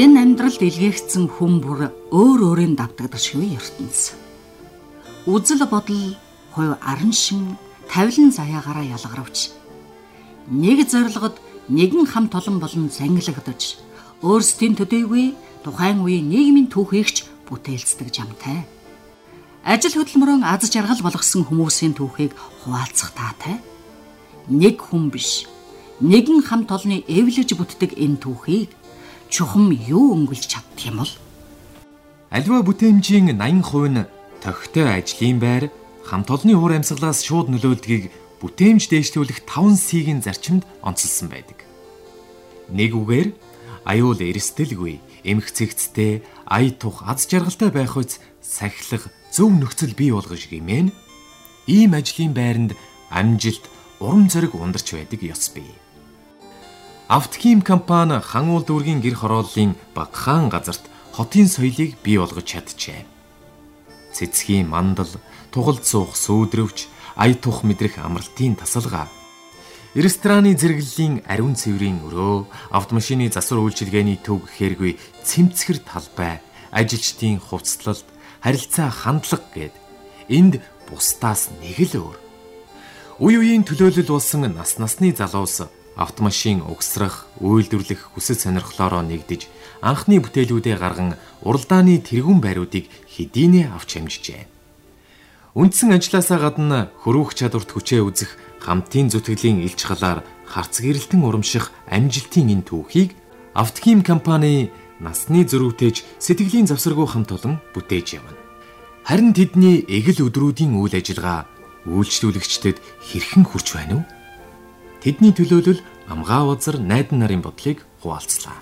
Энэ амьдралд илгээгдсэн хүн бүр өөр өөрийн давтагдах шүү ертөнц. Үзэл бодол, хувь арын шин, тавилан заяагаараа ялгаравч нэг зорилгод нэгэн хам толон болон зангилагдаж өөрсдийн төдийгүй тухайн үеийн нийгмийн түүхийгч бүтээлцдэг жамтай. Ажил хөдөлмөрөөн аз жаргал болгосон хүмүүсийн түүхийг хуваалцах таатай. Нэг хүн биш, нэгэн хам толны эвлэж бүтдэг энэ түүхийг чухам юу өнгөлж чаддаг юм бол? Альва бүтээмжийн 80% нь тогттой ажлын байр, хамт олонны уур амьсгалаас шууд нөлөөлдгийг бүтээмж дээшлүүлэх 5 С-ийн зарчимд онцлсан байдаг. Нэг үгээр аюул эрсдэлгүй, эмх цэгцтэй, ая тух аз жаргалтай байх үз сахилах зөв нөхцөл бий болгож гимэн ийм ажлын байранд амжилт, урам зориг ундарч байдаг ёс бий. Автохим компани хан уул дүүргийн гэр хорооллын багахан газарт хотын соёлыг бий болгож чаджээ. Цэцгийн мандал, тугалд суух сүүдрөвч, ая тух мэдрэх амралтын тасалгаа Рестораны зэрэглэлийн ариун цэврийн өрөө, автомашины засвар үйлчилгээний төв хэргүй цэмцгэр талбай, ажилчдын хувцлалт, харилцаа хандлага гэд энд бусдаас нэг л өөр. Үе үеийн төлөөлөл болсон нас насны залуус автомашин угсрах, үйлдвэрлэх хүсэл сонирхлоороо нэгдэж анхны бүтээлүүдээ гарган уралдааны тэргүүн байруудыг хэдийнэ авч амжжээ. Үндсэн ажилласаа гадна хөрвөх чадварт хүчээ үзэх хамтын зүтгэлийн илч халаар харц гэрэлтэн урамших амжилтын энэ түүхийг Автохим компани насны зөрүүтэйж сэтгэлийн завсаргүй хамт олон бүтээж явна. Харин тэдний эгэл өдрүүдийн үйл ажиллагаа үйлчлүүлэгчдэд хэрхэн хүрч байна вэ? Тэдний төлөөлөл амгаа узар найдан нарын бодлыг хуваалцлаа.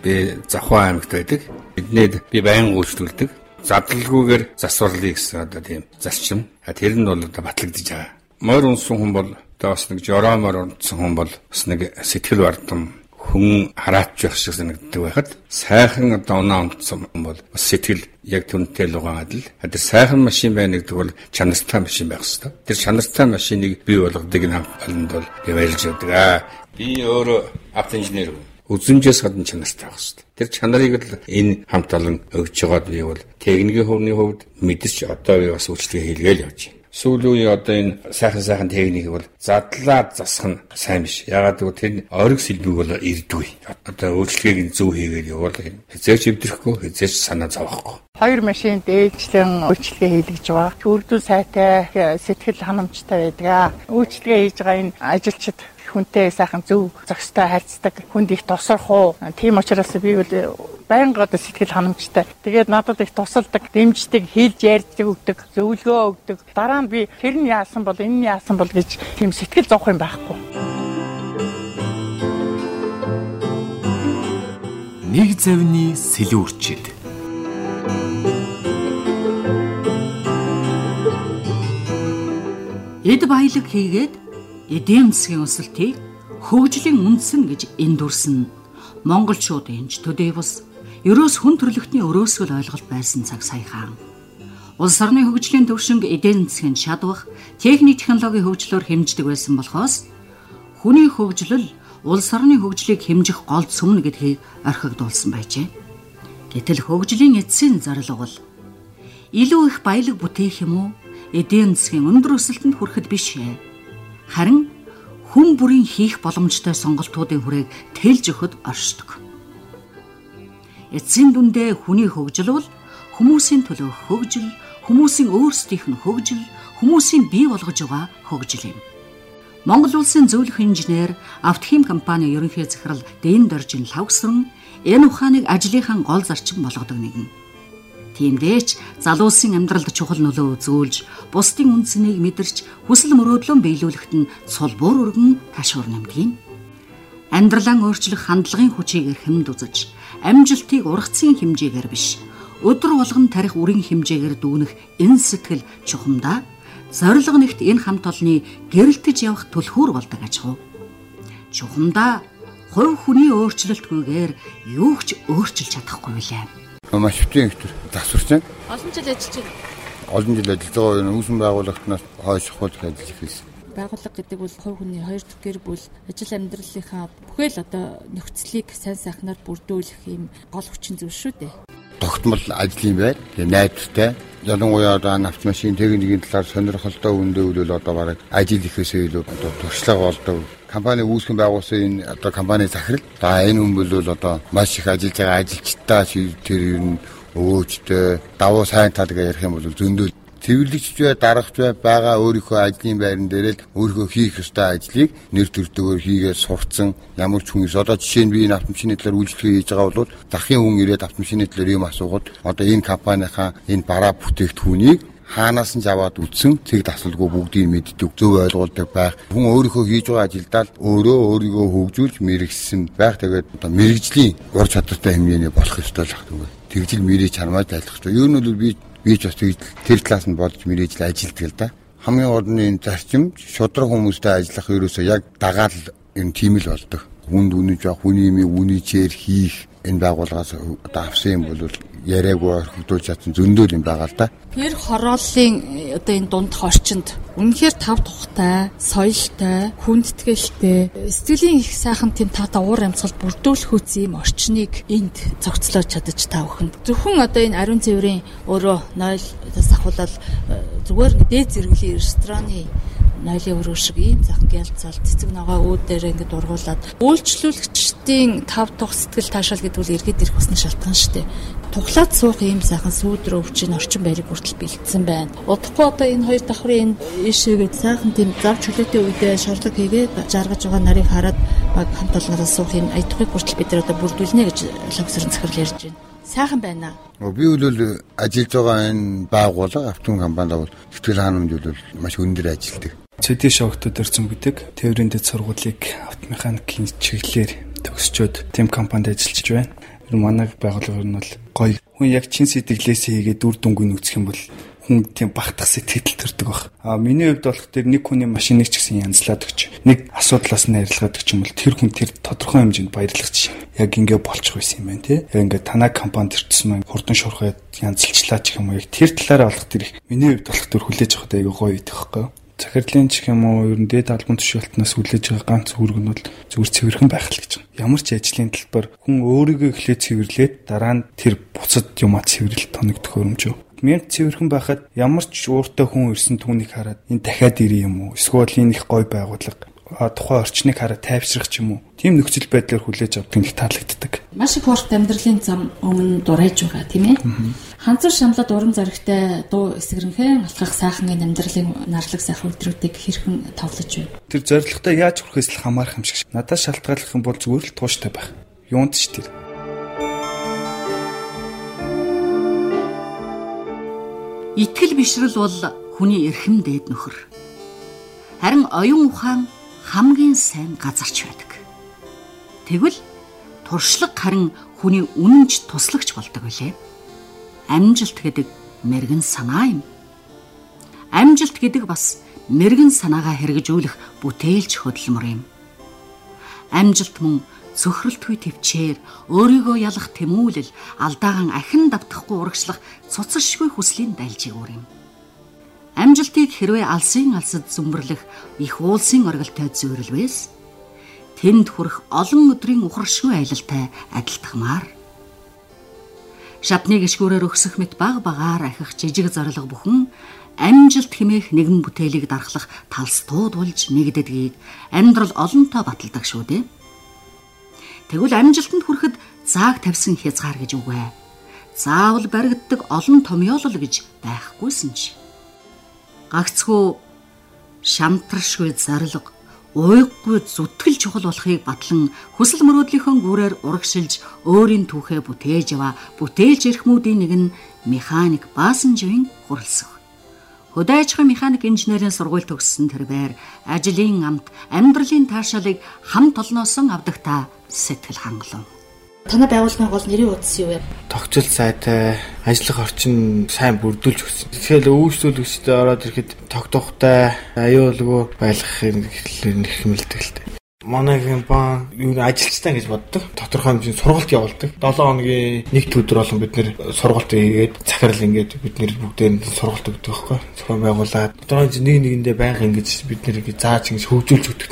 Би Завхаа аймагт байдаг. Биднээд би баян үйлчлүүлдэг. Задлалгүйгээр засварлыг гэсэн одоо тийм зарчим. Тэр нь бол одоо батлагдж байгаа. Морь унсан хүн бол одоо бас нэг жороомор унтсан хүн бол бас нэг сэтгэл бардам хүн хараач явах шиг санагддаг байхад сайхан одоо унаа унтсан бол сэтгэл яг түнтэй лугаан адил. Тэр сайхан машин байна гэдэг бол чанартай машин байх хэрэгтэй. Тэр чанартай машиныг бий болгодог энэ хамтланд бол явуулж явдаг аа. Би өөрөө автоинженер үзэнжээс гадна чанартай байх хэрэгтэй. Тэр чанарыг л энэ хамт олон өгч байгаад би бол техникийн хувийн хувьд мэдэрч одоо би бас үйлчлэгээ хийлгээл явж байна сүүлийн үеийн одоо энэ сайхан сайхан техник бол задлаад засах нь сайн биш. Ягаад гэвэл тэр ориг сэлбэг бол ирдгүй. Одоо өөрчлөлгийг зөв хийгээд явбал хязгаарч өвдөрөхгүй, хязгаарч санаа зовохгүй. Хоёр машин дээжлэн үйлчлэгээ хийлгэж байгаа. Үрдүү сайтай сэтгэл ханамжтай байдаг. Үйлчлэгээ хийж байгаа энэ ажилчид хүнтэй сайхан зөв зохистой харьцдаг, хүнд их тосрох уу. Тийм учраас би бол байнга одоо сэтгэл ханамжтай. Тэгээд надад их тусалдаг, дэмждэг, хэлж ярьдаг өгдөг, зөвлөгөө өгдөг. Дараа нь би тэр нь яасан бол энэ нь яасан бол гэж тийм сэтгэл зовх юм байхгүй. Нэг завны сэлүүрчил. Эд баялаг хийгээд эдийн засгийн өсөлтийг хөгжлийн үндсэн гэж эндүрсэн монголчууд энж төдий бус ерөөс хүн төрлөختний өрөөсгөл ойлголт байсан цаг саяхан. Улс орны хөгжлийн төвшинг эдийн засгийн шадвах техник технологийн хөгжлөөр хэмждэг байсан болохоос хүний хөгжлөл улс орны хөгжлийг хэмжих гол сүмнэ гэдгийг орхигдуулсан байжээ. Гэтэл хөгжлийн эцсийн зорилго бол илүү их баялаг бүтээх юм уу? Эдийн засгийн өндөр өсөлтөнд хүрэхэд биш ээ харин хүн бүрийн хийх боломжтой сонголтуудын хүрээг тэлж өгөхөд оршдог. Эцсийн дүндээ хүний хөгжил бол хүмүүсийн төлөө хөгжил, хүмүүсийн өөрсдийнх нь хөгжил, хүмүүсийн бий болгож байгаа хөгжил юм. Монгол улсын зөвлөх инженер Автохим компани ерөнхий захирал Дэн Доржин Лавгсран энэ ухааныг ажлынхаа гол зарчим болгодог нэгэн. Тиймдээч залуусын амьдралд чухал нөлөө үзүүлж, бусдын үндснийг мэдэрч, хүсэл мөрөөдлөө биелүүлэхэд нь сулбуур өргөн ташуур нэмдэг. Амьдралаа өөрчлөх хандлагын хүчийг хэмд үзэж, амжилтыг ургацын хэмжээгээр биш, өдөр болгон тарих үрийн хэмжээгээр дүүнэх энэ сэтгэл чухамдаа зориг нэгт энэ хамт олны гэрэлтэж явах түлхүүр болдог аж ахуй. Чухамдаа хувь хүний өөрчлөлтгүйгээр юу ч өөрчилж чадахгүй билээ маш хөвтийн хэвтер засварсан. Олон жил ажиллаж байна. Олон жил ажиллаж байгаа энэ үүсгэн байгуулагтнаас хойш хол ажиллаж эхэлсэн. Байгууллага гэдэг бол хувь хүний хоёр гэр бүл ажил амьдралынхаа бүхэл одоо нөхцөлийг сайн сайхнаар бүрдүүлэх юм гол хүчин зүйл шүү дээ тогтмол ажлын байр найдвартай ялангуяа одоо автомашин техникийн талаар сонирхолтой өндөө үл одоо бараг ажил ихээсээ илүү одоо туршлага болдог. Компани үүсгэн байгуулсан энэ одоо компани захирал. За энэ хүн бол одоо маш их ажиллаж байгаа ажилчдаа тэр ер нь өвөөжтэй давуу сайн тал гэж ярих юм бол зөндөө цэвэрлэгч бай, дарагч бай байгаа өөрийнхөө ажлын байран дээр л өөрийнхөө хийх ёстой ажлыг нэр төртөгөөр хийгээд сурцсан ямар ч хүнээс одоо жишээ нь би энэ автомашины талаар үйлчлэгээ хийж байгаа бол дахин хүн ирээд автомашины талаар юм асуугаад одоо энэ компанийнхаа энэ бараа бүтээгдэхүүнийг хаанаас нь аваад үтсэн цэг тасалгүй бүгдийг мэддэг зөв ойлгуулдаг байх хүн өөрийнхөө хийж байгаа ажилдаа өөрөө өөрийгөө хөгжүүлж мэрэгсэн байх тэгээд одоо мэрэгжлийн ур чадвартай хэмжээний болох ёстой л ахдаг. Тэгжил мэрэж чармаад айлах ёстой. Ер нь бол би би ч бас тэр талаас нь бодож мэрэж л ажилтдаг л да. Хамгийн энэ зарчим шудраг хүмүүстэй ажиллах ерөөсөө яг дагаал энэ тийм л болдог. Хүнд үнэж явах, хүний юм үнийчээр хийх энэ байгууллагаас одоо авсан юм бол яриаггүй орхигдуулж чадсан зөндөл юм байгаа л да. Тэр хорооллын э, одоо энэ дундх орчинд үнэхээр тав тухтай, соёлтой, хүндэтгэлтэй, сэтгэлийн их сайхан тийм тата уур амьсгал бүрдүүлэх үс юм орчныг энд цогцлоод чадаж та бүхэнд. Зөвхөн одоо энэ ариун цэврийн өөрөө 0 ахуулаад э, зүгээр дээд зэрэглэлийн рестораны нойлын өрөө шиг ийм зах гялцал цэцэг ногоо үүд дээр ингээд ургуулад үйлчлүүлэгчдийн тав тух сэтгэл таашаал гэдэг нь иргэд ирэх усны шалтгаан шүү дээ. Туглаад суух ийм сайхан сүүдрөө өвчин орчин байрыг хүртэл бэлдсэн байна. Удахгүй одоо энэ хоёр давхрын ишээгээд сайхан тийм зав чөлөөтэй үедээ шорлог хийгээд жаргаж байгаа нарыг хараад баг хамт олонноос суух энэ аятгыг хүртэл бид нар одоо бүрдүүлнэ гэж логсорон захирал ярьж байна сайхан байна. Би бол ажиллаж байгаа энэ байгууллага автомобиль компанид бол сэтгэл ханамж бол маш өндөр ажилтдаг. CD шогтод өрцөн бүдэг тээврийн дэд сургуулийг автомеханикийн чиглэлээр төгсчөөд тэм компанид ажиллаж байна. Тэр манай байгууллага нь бол гоё. Хүн яг чин сэтгэлээсээ хийгээд үр дүнгүй нөөцөх юм бол хүн тийм багтах сэтгэл төрдөг баг. А миний хувьд болох тэр нэг хүний машиныг ч гэсэн янзлаад өгч нэг асуудлаас нь арилгаад өгч юм бол тэр хүн тэр тодорхой хэмжээнд баярлах чинь яг ингэ болчих байсан юм байна тий. Яг ингээ танаа компанид ирсэн маань хурдан шуурхаад янзлчлаа ч юм уу тэр талаараа болох тэр миний хувьд болох тэр хүлээж авах айгүй гоё идэх байхгүй захирлын ч юм уу ер нь дээд албан тушаалтнаас хүлээж байгаа ганц үүрэг нь бол зүгээр цэвэрхэн байх л гэж байна. Ямар ч ажлын талбар хүн өөрийгөө эхлээд цэвэрлээд дараа нь тэр буцад юмаа цэвэрлэл тоногдох өрөмжөө. Мэн цэвэрхэн байхад ямар ч ууртай хүн ирсэн түүнийг хараад энэ дахиад ирэх юм уу? Эсвэл энэ их гой байгууллага тухайн орчныг хараа тайвшрах ч юм уу. Тийм нөхцөл байдлаар хүлээж авдаг нэг таалагддаг. Маш их урт амьдралын зам өмнө дурайж байгаа тийм ээ. Ханцар шамлаад уран зоригтой дуу эсгэрнхэн алхах сайхан амьдралын нарлаг сайхан өдрүүдийг хэрхэн товлож байна. Тэр зоригтой яаж хүрэхээс л хамаарах юм шиг. Надад шалтгааллах юм бол зүгээр л тууштай байх. Юунд ч тэр. Итгэл бишрэл бол хүний эрхэм дээд нөхөр. Харин оюун ухаан хамгийн сайн газарч байдаг. Тэгвэл туршлага харин хүний үнэнч туслагч болдог үлээ. Амжилт гэдэг мэрэгэн санаа юм. Амжилт гэдэг бас мэрэгэн санаагаа хэрэгжүүлэх бүтээлч хөдөлмөр юм. Амжилт мөн цөхрөлтгүй төвчээр өөрийгөө ялах тэмүүлэл алдаагаан ахин давтахгүй урагшлах цуцшгүй хүслийн дайлжиг үр юм. Амжилтыг хэрвээ алсын алсад зүмбэрлэх их уулсын оргилтой зөөрөлвээс тэнд хүрэх олон өдрийн ухаршгүй аялалтай адилтгмаар шатны гიშгүүрээр өксөх мэт баг багаар ахих жижиг зориг бүхэн амжилт хэмээх нэгэн бүтээлийг дарахлах талстууд болж нэгдэдгийг амьдрал олонтоо баталдаг шүү дээ. Тэгвэл амжилтанд хүрэхэд зааг тавьсан хязгаар гэж үгүй. Заавал баригддаг олон томьёолол гэж байхгүйсэн ч гагцхүү шамтаршгүй зарлаг уйггүй зүтгэл чухал болохыг батлан хүсэл мөрөөдлийнхөө гүрээр урагшилж өөрийн түүхээ бүтээж яваа бүтээлч эрхмүүдийн нэг нь механик Баасанжийн хурлсах. Хөдөөжихын механик инженерийн сургууль төгссөн тэрээр ажлын амт амьдралын таашаалыг хамт олноосон авдаг та сэтгэл хангалуун. Танай байгууллагын гол нэрийн утас юу вэ? Тогтцол сайтай, ажиллах орчин сайн бүрдүүлж өгсөн. Тэгэхээр үйлчлүүлэгчдээ ороод ирэхэд тогтоохтой, аюулгүй байлгахын их хэмэлдэг л дээ. манай компани юу ажилчтай гэж боддог. Тодорхой хэмжээний сургалт явуулдаг. 7 хоногийн нэг өдөр болон бид нэр сургалт хийгээд захирал ингээд бид нэр бүгдээр сургалт өгдөг байхгүй. Зохион байгуулад тодорхой хэмжээ нэг нэгэндээ байнга ингэж бид нэр зааж ингэж хөгжүүлж өгдөг.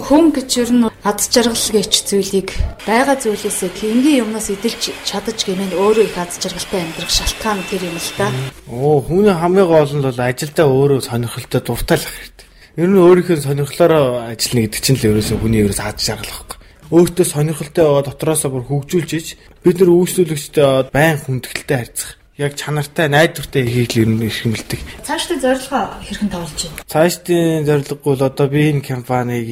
Хүн гэж ер нь ад жаргал гэж зүйлийг байгаа зүйлээсээ хингийн юмнаас эдэлж чадаж гэмээр өөрөө их ад жаргалтай амьдрах шалтгаан тэр юм л да. Оо хүний хамгийн гол нь бол ажилдаа өөрөө сонирхолтой дуртай л ах хэрэгтэй. Ер нь өөрийнхөө сонирхлоороо ажиллана гэдэг чинь л ерөөсөө хүний ерөөс ад жаргал байхгүй. Өөртөө сонирхолтой байгаа дотроосоо бүр хөгжүүлж иж бид нар үйлчлүүлэгчтэй байн хүндэтгэлтэй харьцах яг чанартай найдвартай хийх л ер нь их хэмэлдэг. Цаашдын зорилгоо хэрхэн тавуулж байна? Цаашдын зорилго бол одоо би энэ компанийг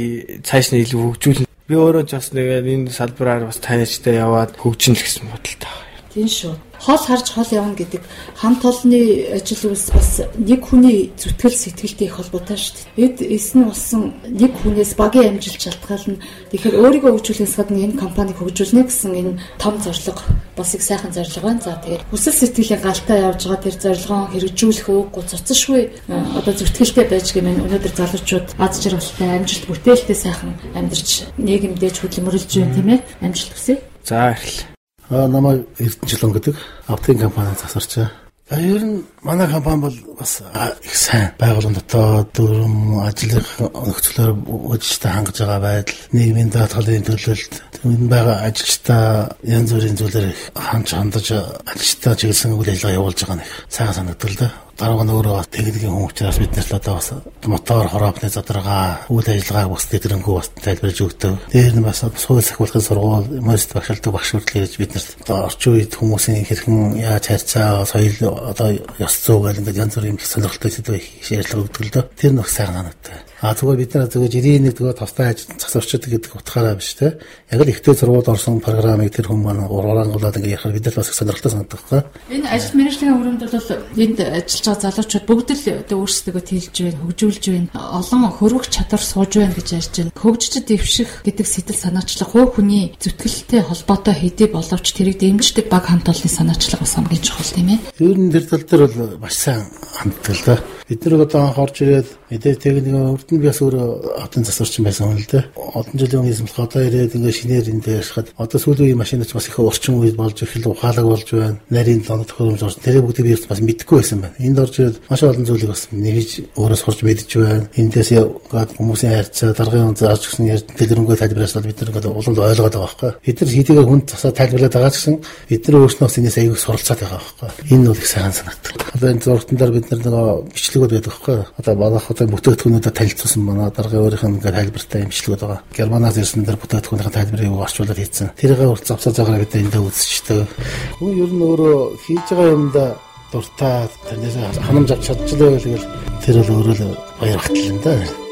цааш нь илүү хөгжүүлнэ. Би өөрөө ч бас нэг энэ салбараар бас таньжтай яваад хөгжинэ гэсэн бодолтой байна. Тийм шүү хол харж хол явна гэдэг хамт олонны ажил үйлс бас нэг хүний зүтгэл сэтгэлтэй их холбоотой шүү дээ. Эд эс нь болсон нэг хүнээс багийн амжилт шалтгаална. Тэгэхээр өөрийгөө хөгжүүлэхээс гадна энэ компаниг хөгжүүлнэ гэсэн энэ том зорилго бас их сайхан зорилго байна. За тэгээд хүсэл сэтгэлийн галтай явж байгаа тэр зорилгоо хэрэгжүүлэх үггүй цоцсошгүй одоо зүтгэлтэй байж гэмээр өнөөдөр залуучууд аз жаргалтай амжилт бүтээлтэй сайхан амьдарч нийгэмдээ хөдөлмөрлж байна тийм ээ амжилт хүсье. За эхэллээ. Аа намайг Эрдэнэчлэн гэдэг. Автын компани засарчаа. А ер нь манай компани бол бас их сайн. Байгууллагын дотоод дүрм ажлын нөхцөлөөр үжигтэй хангаж байгаа байдал нийгмийн даатгалын төлөөлөлт энэ байгаа ажилчдаа янз бүрийн зүйлээр хандж хандаж ажилчдаа чиглэсэн үйл ажиллагаа явуулж байгаа нэг сайхан санагдал да дараа нь өөрөө техникийн хүн учраас бид нарт одоо бас мотор хороопны задрага үйл ажиллагааг бас тэтгэрэнгүү бас тайлбарлаж өгдөг. Дээр нь бас суул сахиулахын сургууль, мост багшилдаг багш гэж бид нарт одоо орчин үед хүмүүсийн хэрхэн яаж харьцаа, соёл одоо ёс зүй ингээд янз бүрийн сонирхолтой зүйл шийдлэг өгдөг л дөө. Тэр нь их сайн санагдав. А зүгээр бид нар зүгээр 91 зүгээр товтой засварчдаг гэдэг утгаараа биш те. Яг л ихтэй сургууль орсон программыг тэр хүмүүс маань урангуулад ингээ яхаар бид нар бас сонирхолтой санагдах гоо. Энэ ажил менежментийн өрөөнд бол энд ажиллаж байгаа залуучууд бүгд л өөрсдөө тэлж байна, хөгжүүлж байна. Олон хөрвөх чадвар сууж байна гэж ярьж байна. Хөгжиж дэвших гэдэг сэтэл санаачлах хөө хүний зүтгэлтэй холбоотой хэдий боловч тэрийг дэмждэг баг хамт олонны санаачлах бас хамгийн чухал тийм ээ. Ер нь тэр тал дээр бол маш сайн ханддаг л да. Бид нар одоо анх орж ирээд мэдээ техник урд нь би бас өөрөө хотын засварчин байсан юм л дээ. Олон жилийн өмнө юм одоо ирээд ингээ шинээр дээр яшхад одоо сүүлийн үеийн машинач бас их орчин үед болж эхэл ухаалаг болж байна. Нарийн донод төхөөрөмж орж тэрийг бүгдийг би бас мэдэхгүй байсан байна. Энд орж ирээд маш олон зүйлийг бас нэгж өөрөө сурч мэдж байна. Эндээс яагаад хүмүүсийн харьцаа даргын он зааж гисэн ярьж дэлгэрэнгүй тайлбарлаад бид нар ингээ улам ойлгоод байгаа байхгүй. Бид нар хэдийгээр хүнд тасаа тайлбарлаад байгаа ч гэсэн бид нар өөрснөөс энэс аягүй суралцаад байгаа байхгүй. Энэ бол их сайн санагдав. Одоо энэ зургатан дээр бид нар нөгөө бичлэг имчилгүүд байдаг байхгүй. Одоо манайх одоо бүтээгдэхүүнүүдэд танилцуулсан манай даргын өөрийнх нь ингээд тайлбартай имчилгүүд байгаа. Германаас ирсэн дэр бүтээгдэхүүнийхэн тайлбарыг орчуулад хийсэн. Тэрийг урд завсаа цагаар бид эндээ үзчихдэг. Хүн ер нь өөрөө хийж байгаа юмдаа дуртай тэрнээс ханамж авч чадчихлаа гэвэл тэр бол өөрөө л баяр хатал юм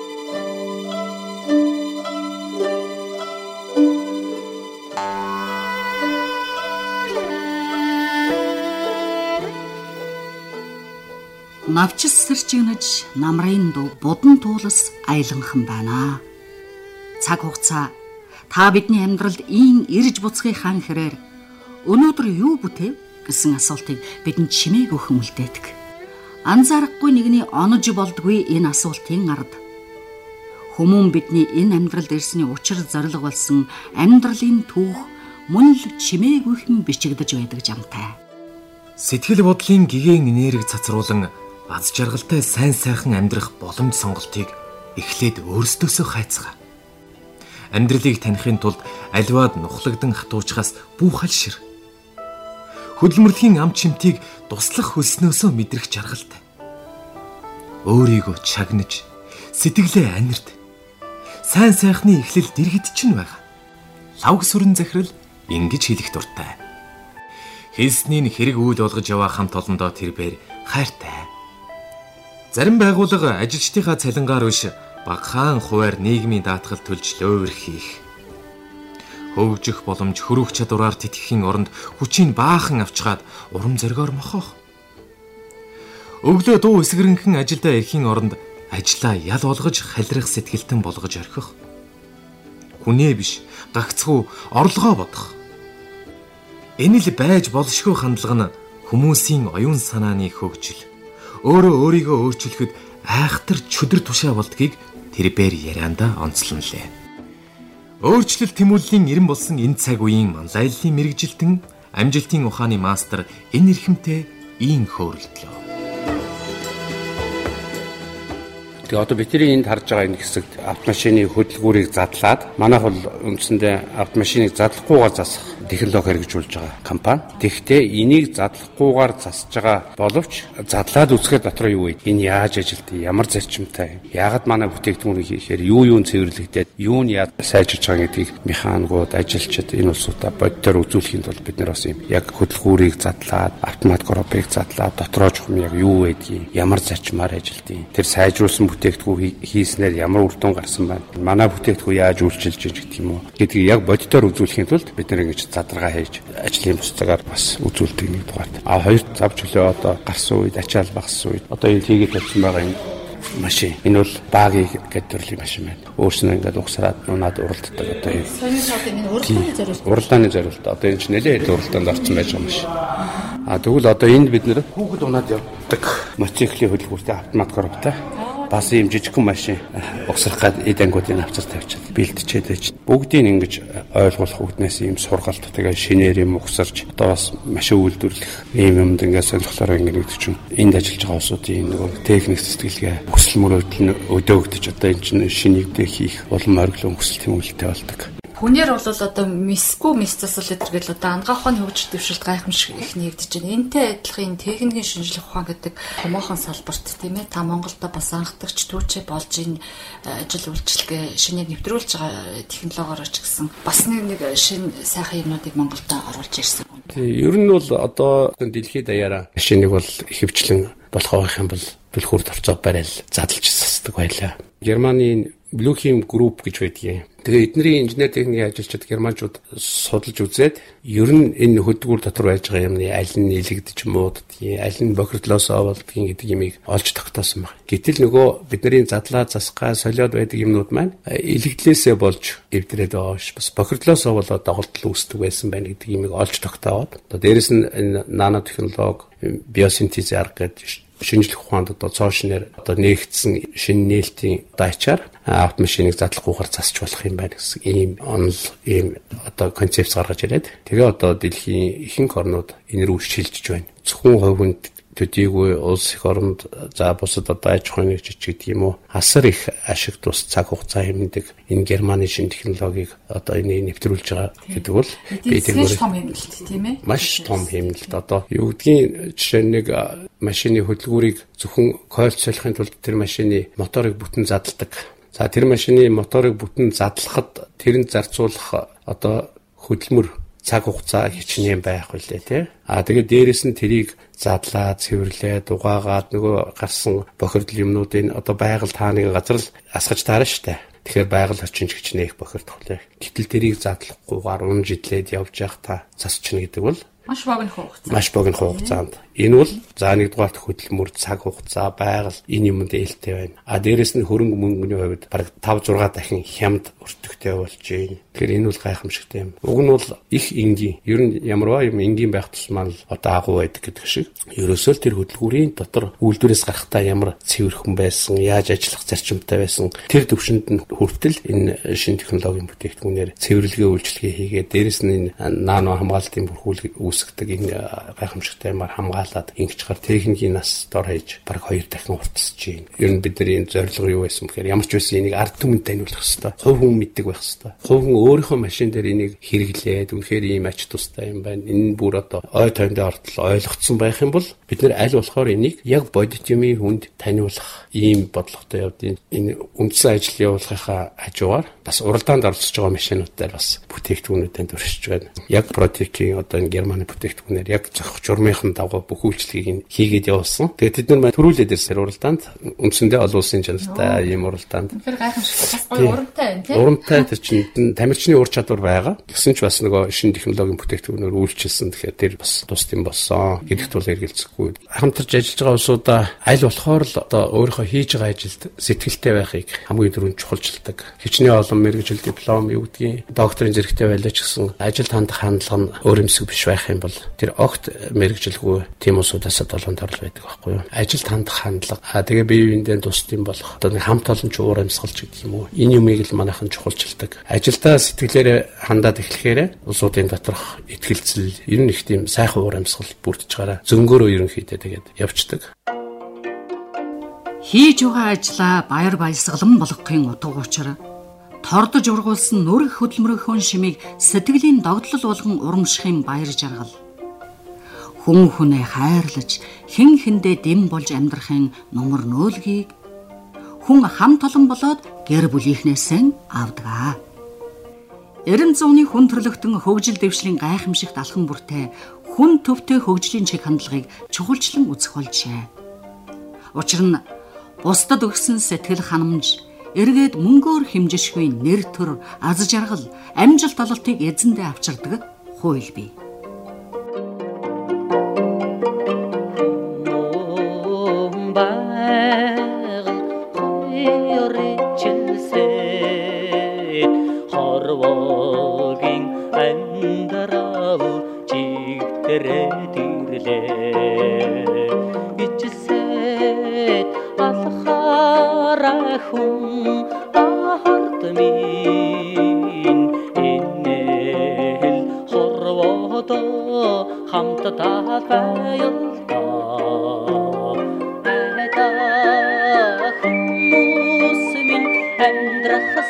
навчис сэрчигнэж намрын дуу будан туулас аяланхан байна. Цаг хугацаа та бидний амьдралд ийн ирж буцхыг хаан хэрээр өнөөдөр юу бүтэв гэсэн асуултыг бидэнд чимээг өгөн үлдээдэг. Анзаарахгүй нэгний онож болдгүй энэ асуултын ард хүмүүн бидний энэ амьдралд ирсний учир зориг болсон амьдралын түүх мөн л чимээг өгөн бичигдэж байдаг жамтай. Сэтгэл бодлын гигэн энерги цацруулан аз жаргалтай сайн сайхан амьдрах боломж сонголтыг эхлээд өөрсдөөсөө хайцгаа. Амьдралыг таних тулд аливаад нухлагдан хатуучхаас бүх алшир. Хөдөлмөрлөгийн ам чимтийг туслах хөлснөөсөө мэдрэх жаргалтай. Өөрийгөө чагнаж, сэтгэлээ анирд. Сайн сайхны эхлэл дэргэд чинь байгаа. Лавг сүрэн захирал ингэж хэлэх дуртай. Хэлснийг хэрэг үйл болгож яваа хамт олондоо тэр бэр хайртай Зарим байгууллага ажилчдынхаа цалингаар биш багахан хуваар нийгмийн даатгал төлж лөөвөр хийх. Хөгжих боломж хөрвөх чадвараар тэтгэхийн оронд хүчийг баахан авчгаад урам зоригоор мохох. Өглөө дуу эсгэрэнхэн ажилдаа ирэхийн оронд ажлаа ял болгож халирах сэтгэлтэн болгож орхих. Хүнээ биш, гагцхүү орлогоо бодох. Энэ л байж болшгүй хандлага нь хүмүүсийн оюун санааны хөгжил өөрөө өөрийгөө өөрчилөхөд айхтар чөдөр тушаа болдгийг тэр бээр ярианда онцлон лээ. Өөрчлөлт тэмүүллийн эрен болсон энэ цаг үеийн манлайллын мэрэгжилтэн амжилтын ухааны мастер энэ эрхэмтэй ийн хөөрөлдлөө. Тэгээ одоо бидний энд харж байгаа энэ хэсэгт автомашины хөдөлгүүрийг задлаад манайх бол үндсэндээ автомашиныг задлахгүйгээр засах технологи хэрэгжүүлж байгаа компани. Тэгэхдээ энийг задлахгүйгээр засж байгаа боловч задлаад үзэхэд дотор юу вэ? Энэ яаж ажилтдаг? Ямар зарчимтай? Яагаад манай бүтээгдэхүүнийг хийхээр юу юу цэвэрлэгдээд юу нь яаж сайжирч байгаа гэдгийг механикууд, ажилчид энэ улсуудаа боддоор үзүүлэхийн тулд бид нар бас юм яг хөдөлгүүрийг задлаад, автомат коробыг задлаад дотроо жохом яг юу байдгийг, ямар зарчмаар ажилтгийг тэр сайжруулсан бүтээгдэхүүн хийснээр ямар үр дүн гарсан байна. Манай бүтээгдэхүүн яаж үйлчилж байгаа гэдэг юм уу гэдгийг яг боддоор үзүүлэхийн тулд бид нар ингэж задаргаа хийж ажлын бусцагаар бас үзүүлдэг нэг дугаарт. А хоёр зав чөлөө одоо гарсан үед ачаал багсан үед одоо энэ хийгээд тавьсан байгаа юм машин. Энэ бол багийг гэдэг төрлийн машин байна. Өөрснөө ингээд угсраад нунаад уралддаг одоо юм. Соёлын шоудын энэ уралдааны зориулт. Уралдааны зориулт. Одоо энэ ч нэлээд уралдаанд орсон байж байгаа машин. А тэгвэл одоо энд бид нэр хүүхэд унаад явдаг мотоциклийн хөдөлгүүртэй автомат коробтай бас ийм жижигхэн машин угсрах гад эд ангуудын авцар тавьчихад бэлтчихэд байж бүгдийг ингэж ойлгуулах үгнээс ийм сургалт тэгээ шинээр юм угсарч одоо бас машин үйлдвэрлэх ийм юмд ингээд сонирхлоор ингэ нэгдэг чинь энд ажиллаж байгаа улсуудын нөгөө техник сэтгэлгээ хүсэл мөрөөдөл нь өдөөгдөж одоо энэ чинь шинийг дэх хийх улам ориглон хүсэл тэмүүлэлтэй болдог. Хүнээр бол одоо мисгүй мис засал гэдэргээл одоо ангаахын хөгжил дэвшилт гайхамшиг их нэгдэж байна. Энтэй адилхан техникийн шинжилгээ ухаан гэдэг томоохон салбарт тийм ээ та Монголда бас анхдагч түүчээ болж энэ ажил үйлчилгээ шинээр нэвтрүүлж байгаа технологиор ч гэсэн бас нэг нэг шин сайхан юмнуудыг Монголда оруулж ирсэн. Тийм ер нь бол одоо дэлхийд даяараа шинийг бол ихэвчлэн болох байх юм бол түлхүүр тавцаа барайл задлж сасдаг байлаа. Германы Blueheim Group гэж байдгийг. Тэгээ эдний инженер техникийн ажилчид германчууд судалж үзээд ер нь энэ хөдөлгүүр дотор байж байгаа юмны аль нь нэлэгдэж мууддгийг, аль нь бохирдлоосоо болдгийг гэдэг юмыг олж тогтоосон байна. Гэтэл нөгөө бидний задлаа засгаа солиод байдаг юмнууд маань илэгдлээсээ болж эвдрээд байгаа ш. Бас бохирдлоосоо болоод доголдол үүсдэг байсан байна гэдэг юмыг олж тогтооод. Одоо дээрэс нь энэ нано технологи, биосинтез арга гэдэг шинжлэх ухаанд одоо цоошнэр одоо нээгдсэн шинэ нээлтийн дайчаар автомашиныг задлахгүйгээр засч болох юм байна гэсэн ийм онол ийм одоо концепц гаргаж ирээд тэгээ одоо дэлхийн ихэнх орнууд энэ рүү шилжиж байна. Зөвхөн хувьд төдийгүй улс их оронд за бусад одоо аж ахуйн жижиг гэдэг юм уу асар их ашиг тус цаг хугацаа хэмнэдэг энэ германы шин технологиг одоо энийг нэвтрүүлж байгаа гэдэг бол би тэгмээр том хэмнэлт тийм ээ. маш том хэмнэлт. Одоо юу гэдгийг жишээ нэг машины хөдөлгүүрийг зөвхөн койл солихын тулд тэр машины моторыг бүтэн задалдаг. За тэр машины моторыг бүтэн задлахад тэрэнд зарцуулах одоо хөдөлмөр цаг хугацаа хичнээн байх үлээ тий. А тэгээд дээрэс нь тэрийг задлаа, цэвэрлээ, дугаагаад нөгөө гарсан бохирдол юмнуудыг одоо байгаль тааны газар л асгаж таарна штэ. Тэгэхээр байгаль орчин ч хичнээн их бохирдох үлээ. Гэтэл тэрийг задлахгүйгээр унжидлээд явж явах та засчихна гэдэг бол Маш богино хугацаа. Маш богино хугацаанд. Энэ бол за нэгдүгээрт хөдөлмөр цаг хугацаа байгаль энэ юмд ээлтэй байна. А дээрэс нь хөрөнгө мөнгөний хувьд бараг 5 6 дахин хямд өртөгтэй болж байна. Тэгэхээр энэ бол гайхамшигтай юм. Уг нь бол их энгийн. Ер нь ямарваа юм энгийн байх тусмаа л одоо агуу байдаг гэдэг шиг. Ерөөсөө л тэр хөдөлгүүрийн дотор үйлдвэрээс гарахтаа ямар цэвэрхэн байсан, яаж ажиллах зарчимтай байсан тэр төвшөнд нь хүртэл энэ шин технологийн бүтээгдэхүүнээр цэвэрлэгээ үйлчилгээ хийгээд дээрэс нь энэ нано хамгаалтын бүрхүүлэг үүсгдэг энэ гайхамшигтай юмар хамгаалаад ингэж гар техникийн нас дор хаяж баг хоёр дахин уртсаж байна. Ер нь бидний зорилго юу байсан бэхээр ямар ч байсан энийг ард түмэнд таниулах хэрэгтэй. Хувь хүн мэддэг байх хэрэгтэй. Хувь хүн өөрийнхөө машин дээр энийг хэрэглээд үнэхээр ийм ач тустай юм байна. Энэ бүр одоо ой тойндоо ортол ойлгогдсон байх юм бол бид нэр аль болохоор энийг яг бодит юмын хүнд таниулах ийм бодлоготой явдیں۔ Энэ үндсэн ажил явуулахынхаа хажуугаар бас уралдаанд оролцож байгаа машинуудаар бас бүтээгдэхүүнүүдэд туршиж байна. Яг протекийн одоо энэ Германы бүтээгдэхүүнээр яг зохих журмынхан дагуу бүх үйлчлэгийг хийгээд явуулсан. Тэгээд тэд нар төрүүлээд ирсэн уралдаанд үндсэндээ олон улсын чанартай ийм уралдаанд. Тэгэхээр гайхамшигтай гоё урамтай байна тийм. Урамтай тэр чинь тамирчны ур чадвар байгаа. Гэсэн ч бас нөгөө шинэ технологийн бүтээгдэхүүнээр үйлчилсэн. Тэгэхээр тэр бас тус юм болсон. Гэдэгт бол эргэлзэхгүй. Хамтарч ажиллаж байгаа улсуудаа аль болохоор л одоо өөрийнхөө хийж байгаа ажилд сэтгэлтэй байхыг хамгийн түрүүнд чухалчилдаг. Хичнээн олон мэрэгжил диплом юу гэдгийг докторийн зэрэгтэй байлаа ч гэсэн ажил хандах хандлага нь өөр юмсэг биш байх юм бол тэр огт мэрэгжилгүй тийм усудаас долоонд орл байдаг байхгүй юу. Ажилд хандах хандлага. Аа тэгээ бие биендээ тусдсан болох. Одоо нэг хамт олон ч уур амьсгалч гэдэг юм уу. Энэ юмыг л манайхан чухалчилдаг. Ажилдаа сэтгэлээрээ хандаад эхлэхээр улсуудын доторх ихтгэлцэл ер нь их тийм сайхан уур амьсгал бүрдэж гараа зөнгөөрөө ерөнхийдөө тэгээд явцдаг. Хийж байгаа ажлаа баяр баясгалан болгохын утга учир тордож ургуулсан нүрэх хөдөлмөрийнхөө шимийг сэтгэлийн догдлол болгон урамшихын баяр жаргал. Хүн хүнээ хайрлаж, хэн хэндээ дэм болж амьдрахын нумар нөөлгийг хүн хам толон болоод гэр бүлийнхнээсээ авдаг. Эрен зууны хүн төрлөختөн хөгжил дэвшлийн гайхамшигт алхан бүртээ хүн төвтэй хөгжлийн чиг хандлагыг чухалчлан үзэх болжээ. Учир нь бусдад өгсөн сэтгэл ханамж эргээд мөнгөөр хэмжишгүй нэр төр аз жаргал амжилт ололтыг эзэндээ авчирдаг хууль бий. Минь амьдрах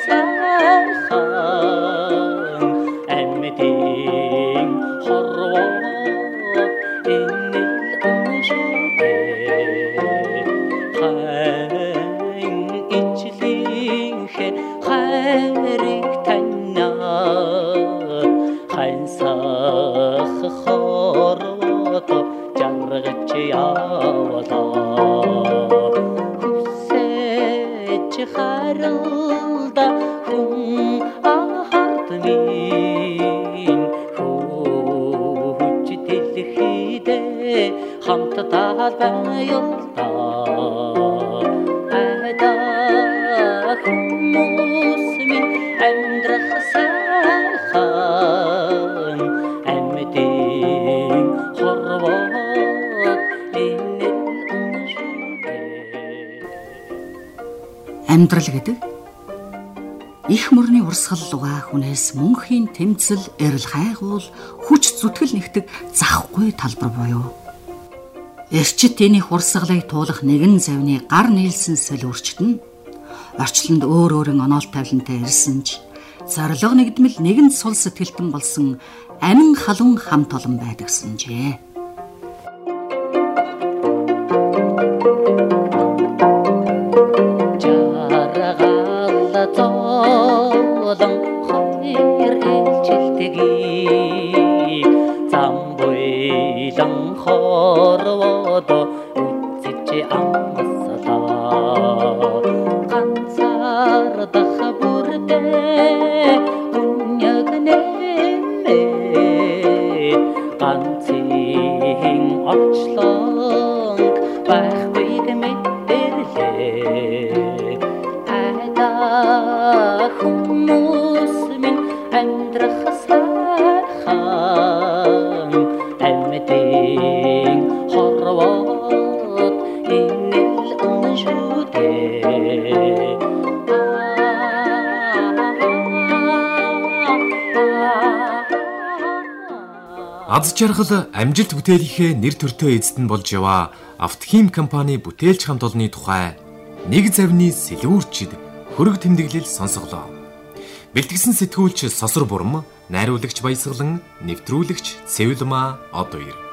Амьдрал гэдэг? Их мөрний урсгал луга хүнээс мөнхийн тэмцэл эрэл хайгуул хүч зүтгэл нэгтэг захгүй талбар буюу. Эрчит тэнийх урсгалыг туулах нэгэн завны гар нийлсэн солиурчт нь орчлонд өөр өөрийн оноол тавилантай ирсэн ч зориг нэгдмэл нэгэн сул сэтгэлтэн болсон амин халуун хамт олон байдагсанжээ. Аз жаргал амжилт бүтээлийнхээ нэр төртөө эзэд нь болж яваа Автохим компани бүтээлч хамт олонны тухай нэг завны сэлүүрчид хөрөг тэмдэглэл сонсголоо. Бэлтгэсэн сэтгүүлч Сосор Бурам, найруулагч Баясгалан, нэвтрүүлэгч Цэвлма Одоёр